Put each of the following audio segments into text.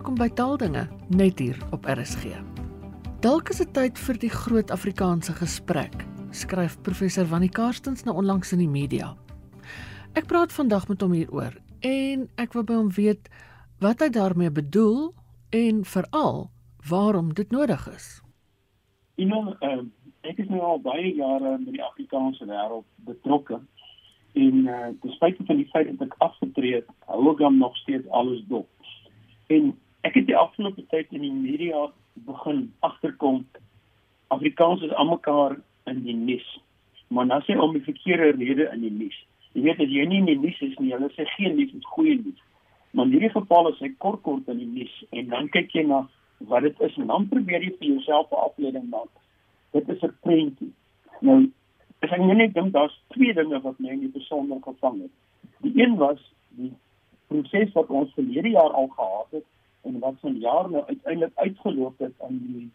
welkom by Taaldinge net hier op RSG. Dalk is dit tyd vir die groot Afrikaanse gesprek, skryf professor Wannie Karstens nou onlangs in die media. Ek praat vandag met hom hieroor en ek wil by hom weet wat hy daarmee bedoel en veral waarom dit nodig is. Know, uh, ek is nou al baie jare met die Afrikaanse wêreld betrokke en uh, ten spyte van die feit dat ek afgetree het, hou ek hom nog steeds alles dop. En ek het die afgelope tyd in die media begin agterkom Afrikaans is almekaar in die nuus. Maar nou sê om die verkeerde rede in die nuus. Jy weet as jy nie in die nuus is nie, hulle sê geen nuus is goeie nuus. Maar in hierdie geval is hy kort kort in die nuus en dan kyk jy na wat dit is en dan probeer jy vir jouself 'n afleiding maak. Dit is 'n prentjie. Nou ek sê net dink daar's twee dinge wat my in die besonder gevang het. Die een was die proses wat ons verlede jaar al gehad het en wat van jaar nou uiteindelik uitgeloop het aan die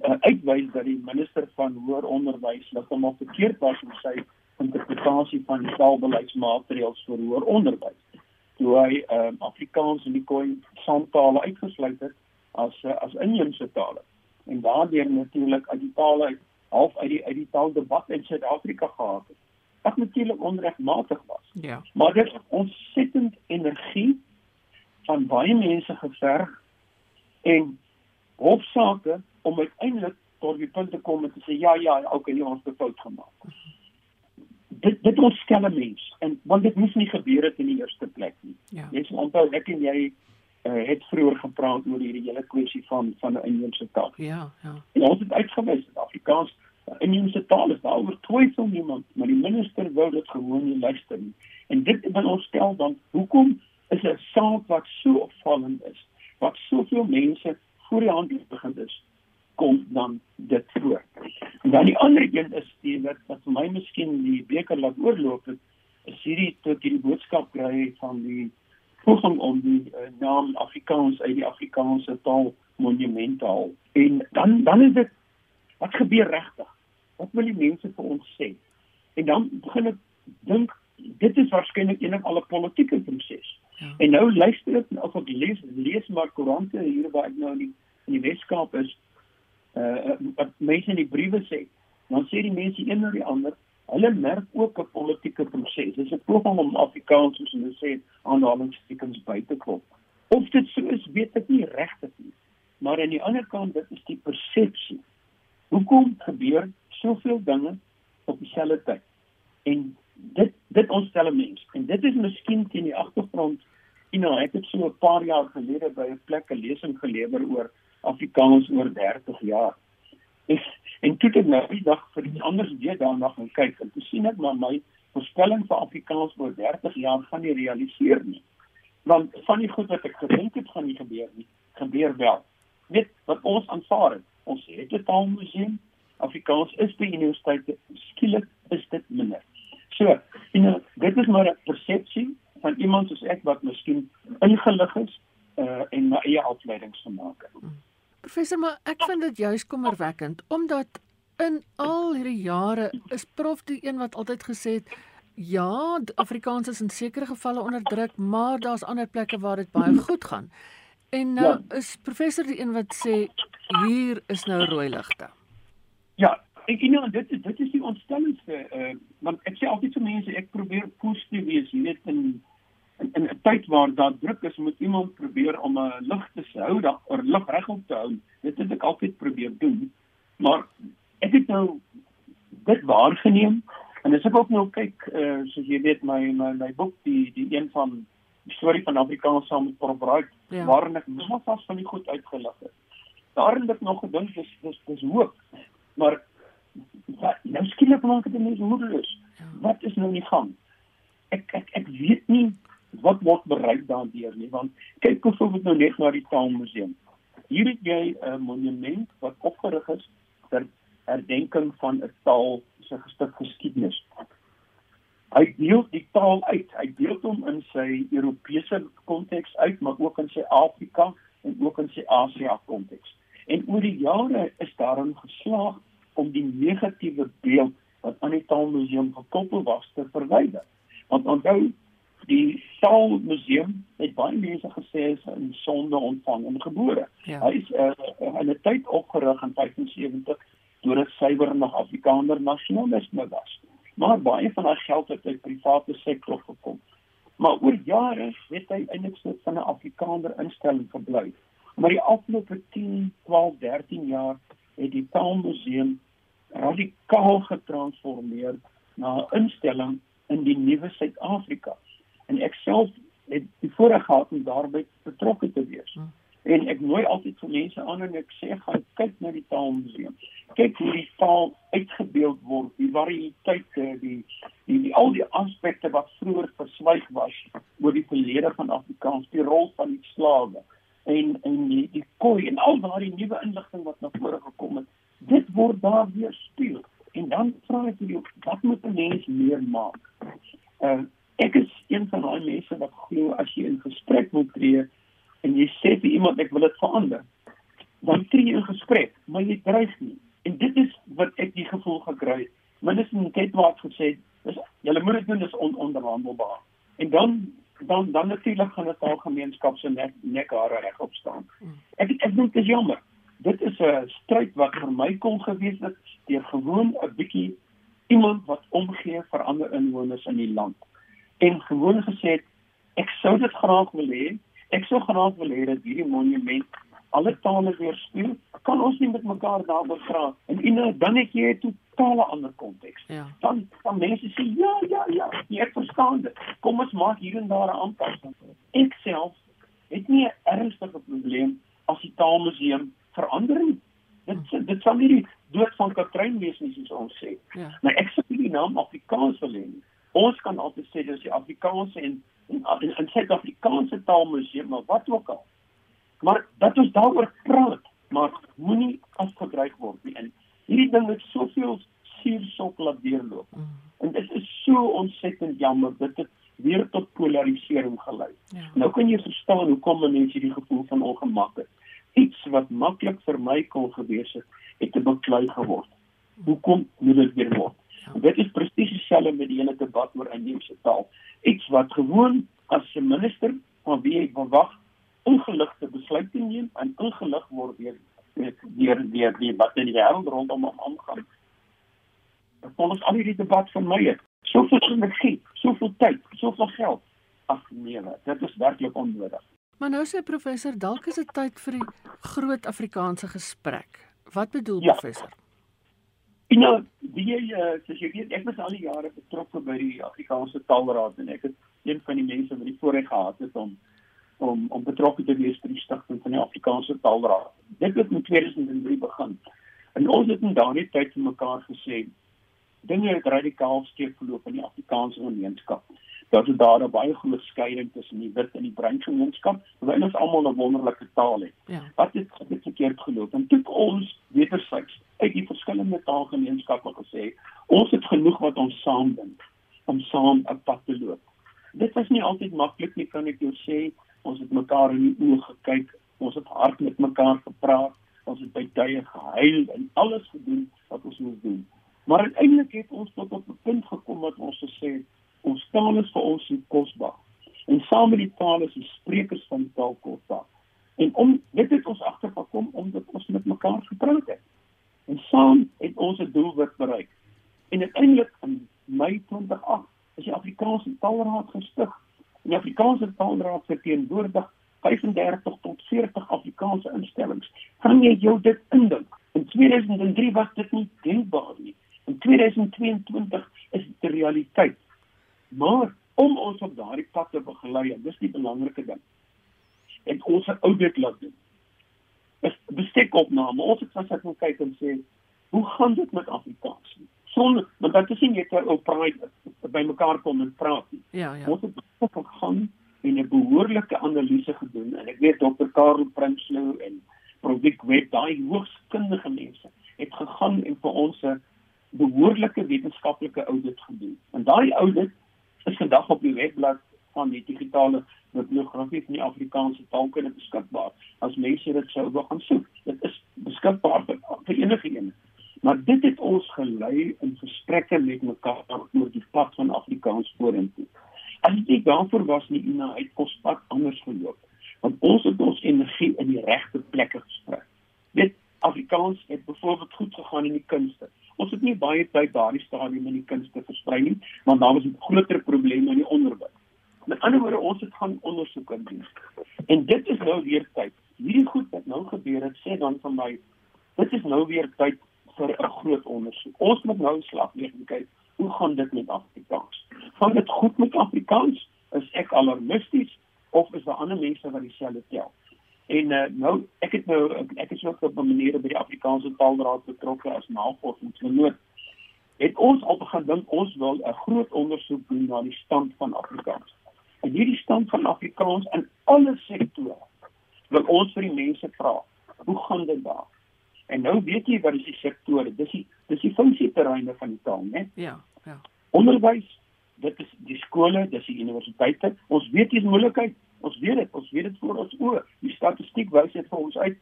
uh, uitwys dat die minister van hoër onderwys heeltemal verkeerd was in sy interpretasie van die taalbeleidsmaatreëls vir hoër onderwys. Toe hy uh, Afrikaans en die Khoi saamtale uitgesluit het as uh, as inheemse tale en daardeur natuurlik uit die tale half uit die uit die taaldebat in Suid-Afrika gehad het wat natuurlik onregmatig was. Ja. Maar dit is ontsettend energie van baie mense geverg en hofsaake om uiteindelik tot die punt te kom en te sê ja ja, okay, jy ons het fout gemaak. Dit dit ontstel 'n mens en want dit moes nie gebeur het in die eerste plek nie. Ja. Jy sê onthou ek en jy uh, het vroeër gepraat oor hierdie hele kwessie van van 'n inheemse taal. Ja, ja. En ons het uitgewys dat Afrikaans 'n inheemse taal is. Daaroor twyfel niemand, maar die minister wou dit gewoon nie luister nie. En dit wil ons stel dan hoekom is 'n saak wat so opvallend is, wat soveel mense voor die hand begin is, kom dan dit voor. En dan die ander een is die wat wat vir my miskien die beker laat oorloop het, is hierdie tot hierdie boodskap kry van die poging om die uh, naam Afrikaans uit die Afrikaanse taal monument te haal. En dan dan is dit wat gebeur regtig? Wat wil die mense vir ons sê? En dan begin ek dink dit is waarskynlik enig al 'n politieke proses. Ja. En nou luister ek of ek lees lees maar koerante hier waar ek nou in die, in die Weskaap is uh wat mense in die briewe sê. Dan sê die mense een na die ander, hulle merk ook 'n politieke proses. Dis 'n poging om Afrikaans soos hulle sê aanhalingstekens by te klop. Of dit so is, weet ek nie regtig nie. Maar aan die ander kant, dit is die persepsie. Hoekom gebeur soveel dinge op dieselfde tyd? En dit dit ontstel 'n mens. En dit is miskien teen die agtergrond, you know, ek het so 'n paar jaar gelede by 'n plek 'n lesing gelewer oor Afrikaans oor 30 jaar. En, en toe het ek nou die dag vir iets anders weer daarna gaan kyk en toe sien ek maar my voorspelling vir Afrikaans oor 30 jaar gaan nie realiseer nie. Want van die goed wat ek gedink het gaan nie gebeur nie, gebeur wel. Net wat ons aanvaar het. Ons het 'n taalmuseum. Afrikaans is by universiteite skielik is dit minder. So, you know, dit is maar 'n persepsie van iemand soos ek wat miskien ingelig is uh en my eie afleidings gemaak het. Professor, maar ek vind dit juis kommerwekkend omdat in al hierdie jare is prof die een wat altyd gesê het ja, Afrikaans is in sekere gevalle onderdruk, maar daar's ander plekke waar dit baie goed gaan. En nou Ja. is professor die een wat sê hier is nou rooi ligte. Ja, ek you know, dit dit is die ontstellendste uh want ek sê altyd vir mense ek probeer positief wees, jy weet in in, in 'n tyd waar daar druk is, moet iemand probeer om 'n lig te hou, daar lig regop te hou. Dit het ek altyd probeer doen. Maar ek het nou dit waargeneem en as ek ook nou kyk uh soos jy weet my my, my boek die die een van die storie van Afrikaans saam met Prof Raak Ja. waarin ek nog vas van die goed uitgelig het. Daarin het nog gedink dis dis dis hoop. Maar wat nou skielik maak dit mense moedeloos. Ja. Wat is nou in die gang? Ek ek ek weet nie wat word bereik daardeur nie want kyk byvoorbeeld nou net na die Taalmuseum. Hier het jy 'n monument wat opgerig is ter herdenking van 'n taal se gestuk geskiedenis. Hy deel die taal uit. Hy deel hom in sy Europese konteks uit, maar ook in sy Afrika en ook in sy Asia konteks. En oor die jare is daarin geslaag om die negatiewe beeld wat aan die Taalmuseum gekoppel was te verwyder. Want onthou, die Taalmuseum het baie mense gesê is in sonde ontvang en gebore. Ja. Hy is uh, in 'n tyd opgerig in 75 deur 'n suiwer nog Afrikaner nasionalisme was. Maar baie van daai geld het uit private sektor gekom. Maar oor jare het hy eintlik so van 'n Afrikaner instelling gebly. Maar die afgelope 10, 12, 13 jaar het die Taalmuseum radikaal getransformeer na 'n instelling in die nuwe Suid-Afrika. En ek self het die voorreg gehad om daarbey betrokke te wees. Hmm. En ek nooi altyd vir mense aan en ek sê gaan kyk na die Taalmuseum. Kyk hoe die taal uitgebeeld word, die variëteite, die die, die al die aspekte wat vroeër verswyg was oor die verlede van Afrikaans, die rol van die slawe en en die die koei en al daardie nuwe inligting wat na vore gekom het. Dit word daar weer speel. En dan vra ek jou, wat moet 'n mens meer maak? Uh, ek is een van daai mense wat glo as jy in gesprek wil tree en jy sê vir iemand ek wil dit verander, dan tree jy in gesprek, maar jy dreig nie. En dit is wat ek die gevoel gekry. Minister Ketwaat gesê, dis julle moet dit doen is on onderhandelbaar. En dan dan dan natuurlik gaan dit al gemeenskap se nek nekhare reg opstaan. Ek ek dink dit is jammer. Dit is 'n stryd wat vir my kon gewees het deur gewoon 'n bietjie iemand wat omgee vir ander inwoners in die land. En gewoon gesê ek sou dit graag wil hê Ek sou graag wil hê dat hierdie monument alle tale weerspieël. Kan ons nie met mekaar daaroor praat? En en dan het jy 'n totale ander konteks. Ja. Dan dan mense sê ja, ja, ja, jy verstaan dit. Kom ons maak hier en daar 'n aanpassing. Ek self het nie 'n ernstige probleem as die taalmuseum verander nie. Dit dit sal nie die dood van Katrein wees nie soos ons sê. Ja. Maar ek sê die naam Afrikaans wil hê. Ons kan altyd sê dis die Afrikaanse en in, in Suid-Afrikaanse taalmuseum maar wat ook al. Maar dat ons daaroor praat, maar moenie afgedreig word nie. En hierdie ding het soveel suursop laat deurloop. Mm. En dit is so ontsettend jammer dit het weer tot polarisering gelei. Ja. Nou kan jy verstaan hoekom mense hierdie gevoel van ongemak het. Iets wat maklik vir my kon gewees het, het te beklei geword. Hoekom moet dit weer word? Ja. Dit is presies dieselfde met die hele debat oor inheemse taal iets wat gewoon as 'n minister van wie jy verwag ongeligte besluite neem en ingelig word deur deur deur die wat in die wêreld rondom hom aangaan. Volgens al hierdie debat van my het soveel energie, soveel tyd, soveel geld. Ag nee, dit is werklik onnodig. Maar nou sê professor, dalk is dit tyd vir die groot Afrikaanse gesprek. Wat bedoel ja. professor? En nou, die uh, soos jy weet, ek was al die jare betrokke by die Afrikaanse Taalraad en ek het een van die mense wat die voorreg gehad het om om om betrokke te wees by die stigting van die Afrikaanse Taalraad. Dit het in 2003 begin. En ons het in daardie tyd vir mekaar gesê dinge het radikaal skeef geloop in die Afrikaanse gemeenskap dat er daar 'n baie groot skeiding tussen die wit en die bruin gemeenskap, terwyl ons almal 'n wonderlike taal het. Ja. Wat het dit verkeerd geloop? En toe ons wederzijds uit die verskillende taalgemeenskappe gesê, ons het genoeg wat ons saambind om saam 'n pad te loop. Dit was nie altyd maklik nie, kan ek jou sê. Ons het mekaar in die oë gekyk, ons het hard met mekaar gepraat, ons het by tye gehuil en alles gedoen wat ons moes doen. Maar uiteindelik het ons tot op 'n punt gekom wat ons gesê het Ons taal is vir ons kosbaar. En saam met die taal is die sprekers van taal kosbaar. En om dit het ons agtergekom omdat ons met mekaar gepraat het. En saam het ons 'n doelwit bereik. En uiteindelik in Mei 2008 is die Afrikaanse Taalraad gestig. Die Afrikaanse Taalraad verteenwoordig 35 tot 40 Afrikaanse instellings. Kan jy jou dit indink? In 2003 was dit nie denkbaar nie. In 2022 is dit 'n realiteit. Maar om ons op daardie pad te begelei, dis die belangrike ding. En ons het audit laat doen. Is bestekopname. Ons het gesit en kyk en sê, hoe gaan dit met Afrikaans? Sonder want dit is nie net oor pride by mekaar kom en praat nie. Ja, ja. Ons het gegaan en 'n behoorlike analise gedoen en ek weet dokter Karel Prinsloo en Prodik Web daai hoogskundige mense het gegaan en vir ons 'n behoorlike wetenskaplike audit gedoen. En daai audit is vandag op die webblad van die digitale bibliografie van die Afrikaanse taalkunde beskikbaar. As mense dit sou wil gaan soek, dit is beskikbaar vir, vir enige een. Maar dit het ons gelei in gesprekke met mekaar oor die pad van Afrikaans vorentoe. As dit daarvoor was nie, Ina, het kospak anders geloop. Want ons het ons energie in die regte plekke gesprei. Dit Afrikaans het byvoorbeeld goed gegaan in die kunste. Ons het nie baie tyd daardie stadium in die kunste versprei nie, want daar was groter probleme in die onderwys. Met ander woorde, ons het gaan ondersoek doen. En dit is nou weer tyd. Hierdie goed wat nou gebeur het, sê dan vir my, dit is nou weer tyd vir 'n groot ondersoek. Ons moet nou slag neem en kyk hoe gaan dit met Afrikaans? Gaan dit goed met Afrikaans? Is ek alarmisties of is daar ander mense wat dieselfde tel? En uh, nou ek het nou ek is ook op 'n manier by die Afrikaanse Taalraad betrokke as navorsingsgenoot. Het ons al begin dink ons wil 'n groot ondersoek doen na die stand van Afrikaans. En hierdie stand van Afrikaans in alle sektore. Wil ons vir die mense vra, hoe gaan dit daar? En nou weet jy wat is die sektore? Dis die dis die funksieterreine van die taal, né? Ja, ja. Onderwys, dit is die skole, dis die universiteite. Ons weet die moeilikheid Ons weet dit, ons weet dit voor ons oë. Die statistiek wys dit vir ons uit.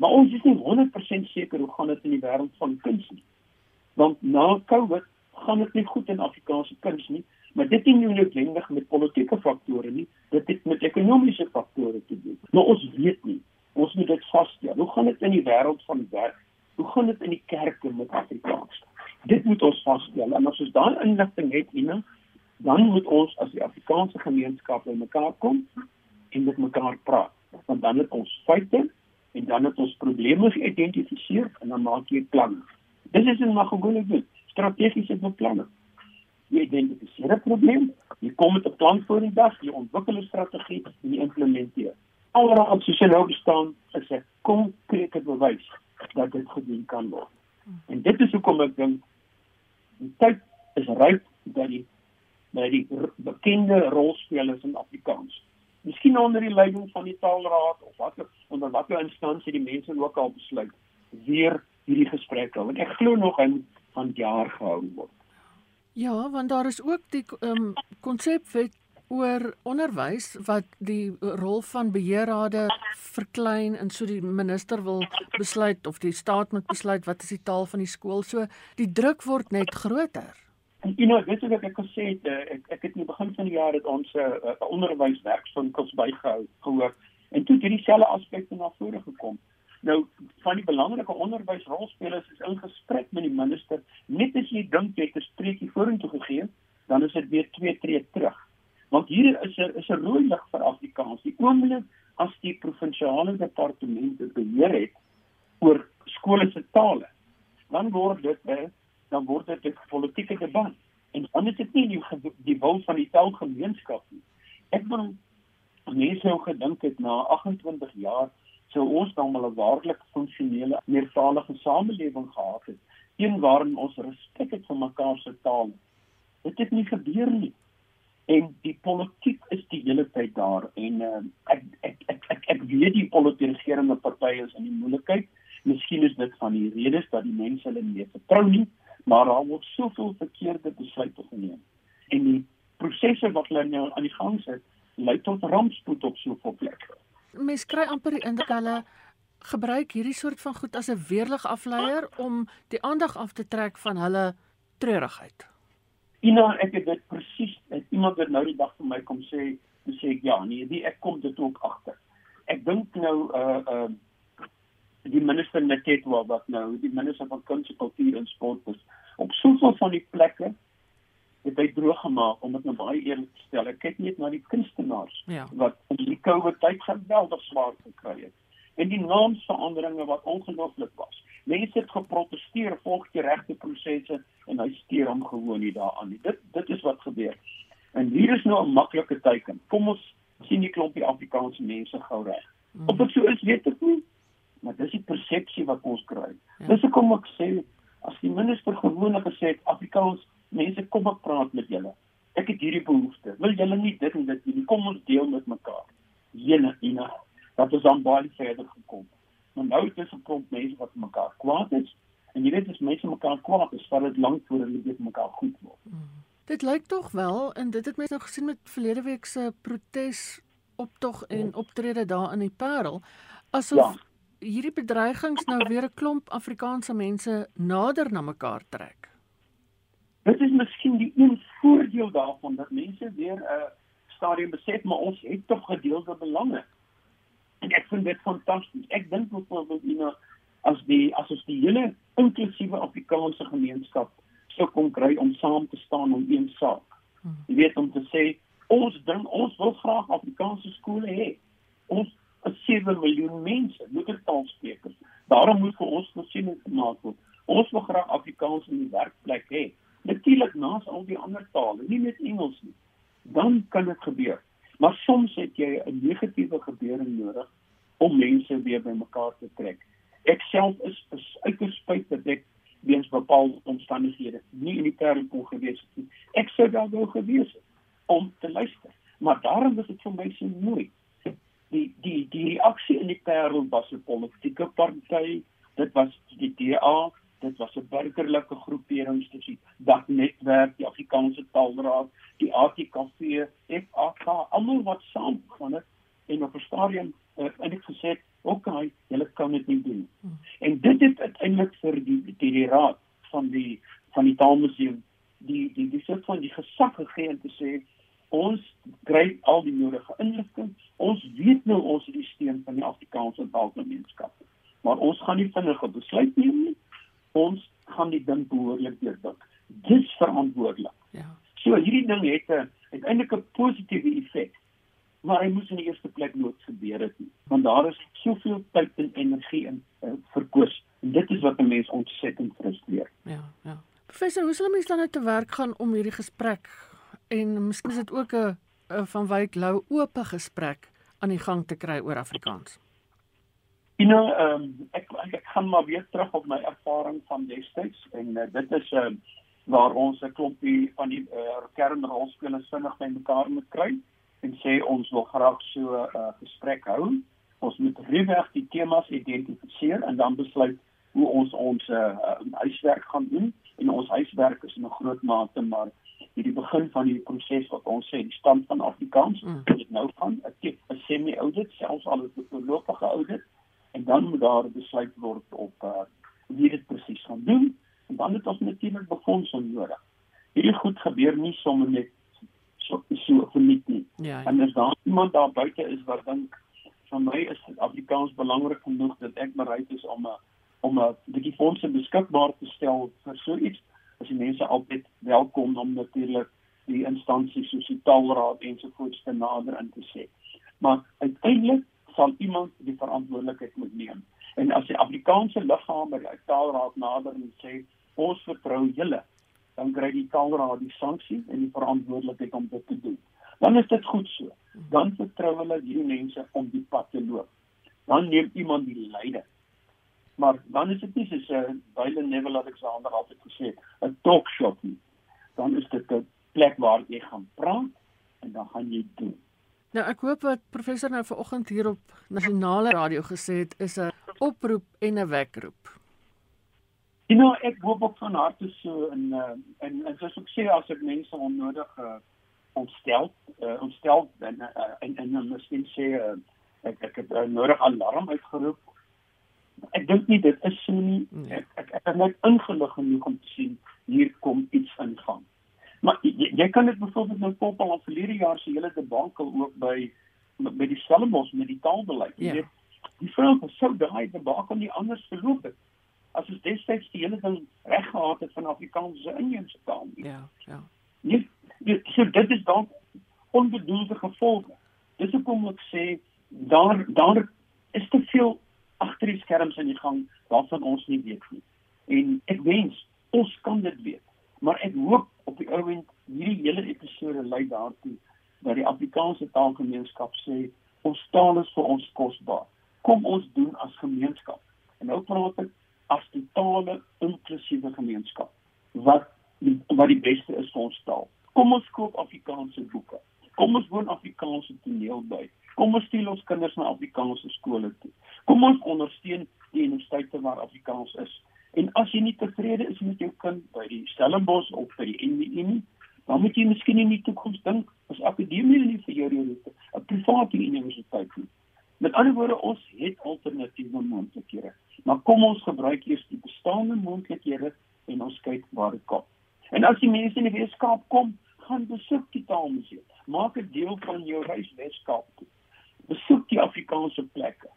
Maar ons is nie 100% seker hoe gaan dit in die wêreld van kuns nie. Want na Covid gaan dit nie goed in Afrikaanse kuns nie, maar dit is nie noodwendig met politieke faktore nie, dit het met ekonomiese faktore te doen. Maar ons weet nie. Ons moet dit vasstel. Hoe gaan dit in die wêreld van werk? Hoe gaan dit in die kerke met Afrikaans? Dit moet ons vasstel. En as ons daai inligting het, Ina, dan moet ons as die Afrikaanse gemeenskap bymekaar kom en met mekaar praat. Want dan het ons feite en dan het ons probleme geïdentifiseer en dan maak jy planne. Dis is 'n magegone doen, strategiese beplanning. Jy identifiseer 'n probleem, jy kom met 'n plan voor die dag, jy ontwikkel 'n strategie en jy implementeer. Alraak soos jy nou bestaan, is 'n konkrete bewys dat dit gedoen kan word. En dit is hoekom ek dink die tyd is ryp dat die dat die bekende rolspelers in Afrikaans miskien onder die leiding van die taalraad of watter onder watter instansie die mense ook al besluit weer hierdie gesprek hou. Want ek glo nog moet van jaar gehou word. Ja, want daar is ook die ehm um, konsepwet oor onderwys wat die rol van beheerrade verklein en so die minister wil besluit of die staat moet besluit wat is die taal van die skool. So die druk word net groter. En you know, weet jy wat ek gesê het, uh, ek ek het in die begin van die jaar het ons uh, onderwyswerkswinkels bygehou gehoor en toe het hierdie selfe aspekte na vore gekom. Nou van die belangrike onderwysrolspelers is in gesprek met die minister, net as jy dink jy het 'n streekie vorentoe gegee, dan is dit weer twee tree terug. Want hier is 'n is 'n rooi lig vir Afrikaans. Die oomblik as die provinsiale departemente beheer het oor skole se tale, dan word dit dan word dit 'n politieke debat en dan is dit nie die, die wil van die taalgemeenskap nie. Ek wil mense nou gedink het na 28 jaar sou ons dan mal 'n waarlik funksionele meertalige samelewing gehad het, een waarin ons respek het vir mekaar se taal. Dit het nie gebeur nie. En die politiek is die hele tyd daar en uh, ek, ek ek ek ek weet die politiserende partye is in die moeilikheid. Miskien is dit van die redes dat die mense hulle nie vertrou nie maar daar word soveel verkeerde besluite geneem en die prosesse wat hulle nou aan die gang sit lei tot rampspoed op soveel plekke. Mens kry amper die indruk hulle gebruik hierdie soort van goed as 'n weerlig afleier om die aandag af te trek van hulle treurigheid. Ina, ek het dit presies, iemand het nou die dag vir my kom sê, sê ek ja, nee, die ek kom dit ook agter. Ek dink nou uh uh die minister Neketwa wat nou die minister van kuns, kultuur en sport is op soveel van die plekke het hy droog gemaak om dit nou baie eerlik te stel. Ek kyk net na die kunstenaars ja. wat in die COVID tyd geweldig swaar gekry het. En die naamsveranderinge wat ongelooflik was. Mense het geprotesteer volgens die regte prosesse en hy steur hom gewoon nie daaraan nie. Dit dit is wat gebeur. En hier is nou 'n maklike teken. Kom ons sien die klompie Afrikaanse mense gou reg. Mm. Of dit so is, weet ek nie maar dis die persepsie wat ons kry. Ja. Dis hoekom ek sê as die minister gewoonlik gesê het Afrikaans mense kom ek praat met julle. Ek het hierdie behoefte. Wil julle nie dit en dit nie? Kom ons deel met mekaar. Jene Ina, dat ons aan baie verder gekom. Maar nou is dit 'n klomp mense wat mekaar kwaad is en jy weet as mense mekaar kwaad is, vat dit lank voor hulle weet mekaar goed word. Hmm. Dit lyk tog wel en dit het mense nou gesien met verlede week se protes optog en ja. optrede daar in die Parel asof ja hierdie bedreigings nou weer 'n klomp Afrikaanse mense nader na mekaar trek? Dit is miskien die een voordeel daarvan dat mense weer 'n stadium besef maar ons het tog gedeelde belange. En ek vind dit fantasties. Ek dink byvoorbeeld you know as die as ons die hele inklusiewe Afrikaanse gemeenskap sou kon kry om saam te staan om een saak. Hmm. Jy weet om te sê ons dink ons wil graag Afrikaanse skole hê. Ons is 7 miljoen mense, moedertaalsprekers. Daarom moet vir ons voorsiening gemaak word. Ons wil graag Afrikaans in die werkplek hê. Natuurlik naas al die ander tale, nie net Engels nie. Dan kan dit gebeur. Maar soms het jy 'n negatiewe gebeure nodig om mense weer bymekaar te trek. Ek self is, is uiters spyt dat ek weens bepaalde omstandighede nie in die kerk kon gewees het nie. Ek sou daar wou gewees het om te luister. Maar daarom was dit vir my so mooi. Die die die reaksie in die Parel was 'n politieke party, dit was die DA, dit was 'n burgerlike groepering soos die Dagnetwerk, die Afrikaanse Taalraad, die ATKV, FAK, almal wat saamgegaan het en op 'n stadium uh, eintlik gesê het, "Oké, okay, julle kan dit nie doen." Hmm. En dit het uiteindelik vir die die, die raad van die van die Taalmuseum die die die soort van die gesag gegee om te sê ons kry al die nodige inligting. Ons weet nou ons het die steun van die Afrikaanse taalgemeenskap. Maar ons gaan nie vinnige besluit neem nie. Ons gaan die ding behoorlik deurdink. Dis verantwoordelik. So hierdie ding het 'n uiteindelik 'n positiewe effek. Maar hy moes in die eerste plek nooit gebeur het nie. Want daar is soveel tyd en energie in uh, verkoos. En dit is wat 'n mens ontsettend frustreer. Ja, ja. Professor, hoe sal mense dan nou te werk gaan om hierdie gesprek en miskien is dit ook 'n van Wyk Lou oop gesprek aan die gang te kry oor Afrikaans. You know, um, ek ek gaan maar weer terug op my ervaring van destyds en uh, dit is uh, waar ons 'n klompie van die uh, kernrolspelers vinnig by mekaar moet kry en sê ons wil graag so 'n uh, gesprek hou. Ons moet regtig die temas identifiseer en dan besluit hoe ons ons uh, huiswerk gaan doen en ons huiswerk is in 'n groot mate maar hierdie begin van die proses wat ons sê die stand van Afrikaans mm. dit nou van 'n 'n semi-audit selfs al 'n voorlopige audit en dan moet daar besluit word op uh, wie dit presies gaan doen en dan het ons natuurlik befondsing nodig. Hierdie goed gebeur nie sommer net so so verniet nie. Ja, ja. En as daar iemand daar buite is wat dink van my is Afrikaans belangrik genoeg dat ek bereid is om 'n om 'n bietjie fondse beskikbaar te stel vir so iets is die mense altyd welkom om natuurlik die instansies soos die taalraad ensovoorts te nader in te sê. Maar uiteindelik sal iemand die verantwoordelikheid moet neem. En as die Afrikaanse liggaam by die taalraad nader en sê ons vertrou julle, dan kry die taalraad die sanksie en die verantwoordelikheid om dit te doen. Dan is dit goed so. Dan vertrou hulle die mense om die pad te loop. Dan neem iemand die leiding maar dan is dit nie soos 'n uh, Byle Neville Alexander altyd gesê het, 'n talk shop nie. Dan is dit 'n plek waar jy gaan praat en dan gaan jy doen. Nou ek hoop wat professor nou vanoggend hier op nasionale radio gesê het is 'n oproep en 'n wekroep. You know, ek hoop ook van harte so en uh, en en soos ek sê as ek mense onnodig uh, ontstel uh, ontstel en uh, en en dan miskien sê uh, ek ek het uh, nodig alarm uitgeroep ek dink nie dit is so nie. Nee. Ek ek, ek is net ingelig genoeg om te sien hier kom iets in gang. Maar jy, jy kan dit byvoorbeeld nou koppel aan verlede jaar se hele debakel ook by by die Stellenbosch met die taalbeleid. Jy ja. weet, die vrou het so daai debakel nie anders verloop het as ons destyds die hele ding reg gehad het van Afrikaanse inheemse taal. Nie. Ja, ja. Nie, nie, so dit is dan onbedoelde gevolge. Dis hoekom ek sê daar daar is te veel agter die skerms in die gang waarvan ons nie weet nie. En ek wens ons kan dit weet. Maar ek hoop op die oomblik hierdie hele episode lei daartoe dat die Afrikaanse taalgemeenskap sê ons taal is vir ons kosbaar. Kom ons doen as gemeenskap. En nou praat ek as die tale inklusiewe gemeenskap. Wat wat die beste is vir ons taal. Kom ons koop Afrikaanse boeke. Kom ons woon Afrikaanse toneel by. Kom ons stuur ons kinders na Afrikaanse skole toe. Kom ons ondersteun die universiteite waar Afrikaans is. En as jy nie tevrede is met jou kind by die Stellenbosch of by die NWU nie, dan moet jy miskien in die toekoms dink as akademie nie vir jou roete, 'n private universiteit nie. Met ander woorde, ons het alternatiewe moontlikhede. Maar kom ons gebruik eers die bestaande moontlikhede en ons kyk waar dit kom. En as die mense in die Weskaap kom, gaan besoek die Taalmuseum. maak dit deel van jou reis Weskaap toe. Besoek die Afrikaanse plekke.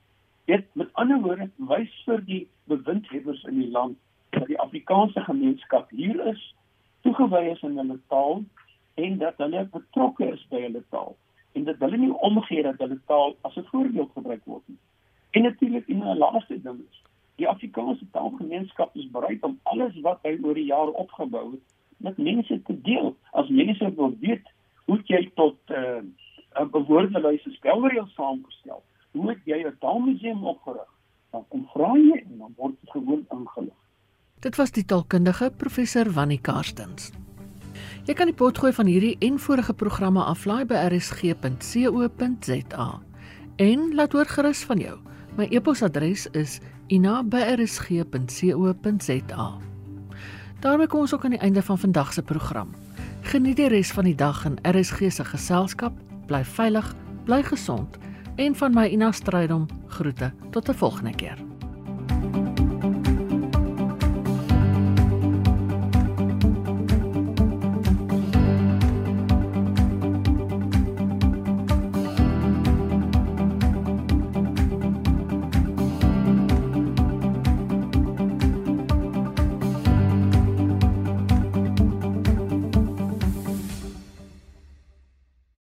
Dit met ander woorde wys vir die bewindhebbers in die land dat die Afrikaanse gemeenskap hier is, toegewy is aan hulle taal en dat hulle betrokke is by hulle taal en dat hulle nie omgee dat hulle taal as 'n voorbeeld gebruik word nie. En natuurlik in 'n laaste ding is die Afrikaanse taalgemeenskap is bereid om alles wat hy oor die jare opgebou het met mense te deel. As mense wil weet hoe jy tot uh, 'n bewoordelike spelreël saamgestel hoe het jy 'n taalmuseum opgerig? Dan kom vra jy en dan word dit gewoon ingelig. Dit was die taalkundige professor Wannie Karstens. Jy kan die potgooi van hierdie en vorige programme aflaai by rsg.co.za. En laat hoor gerus van jou. My e-posadres is ina@rsg.co.za. daarmee kom ons ook aan die einde van vandag se program. Geniet die res van die dag in RSG se geselskap. Bly veilig, bly gesond en van my Ina Strydom groete tot 'n volgende keer.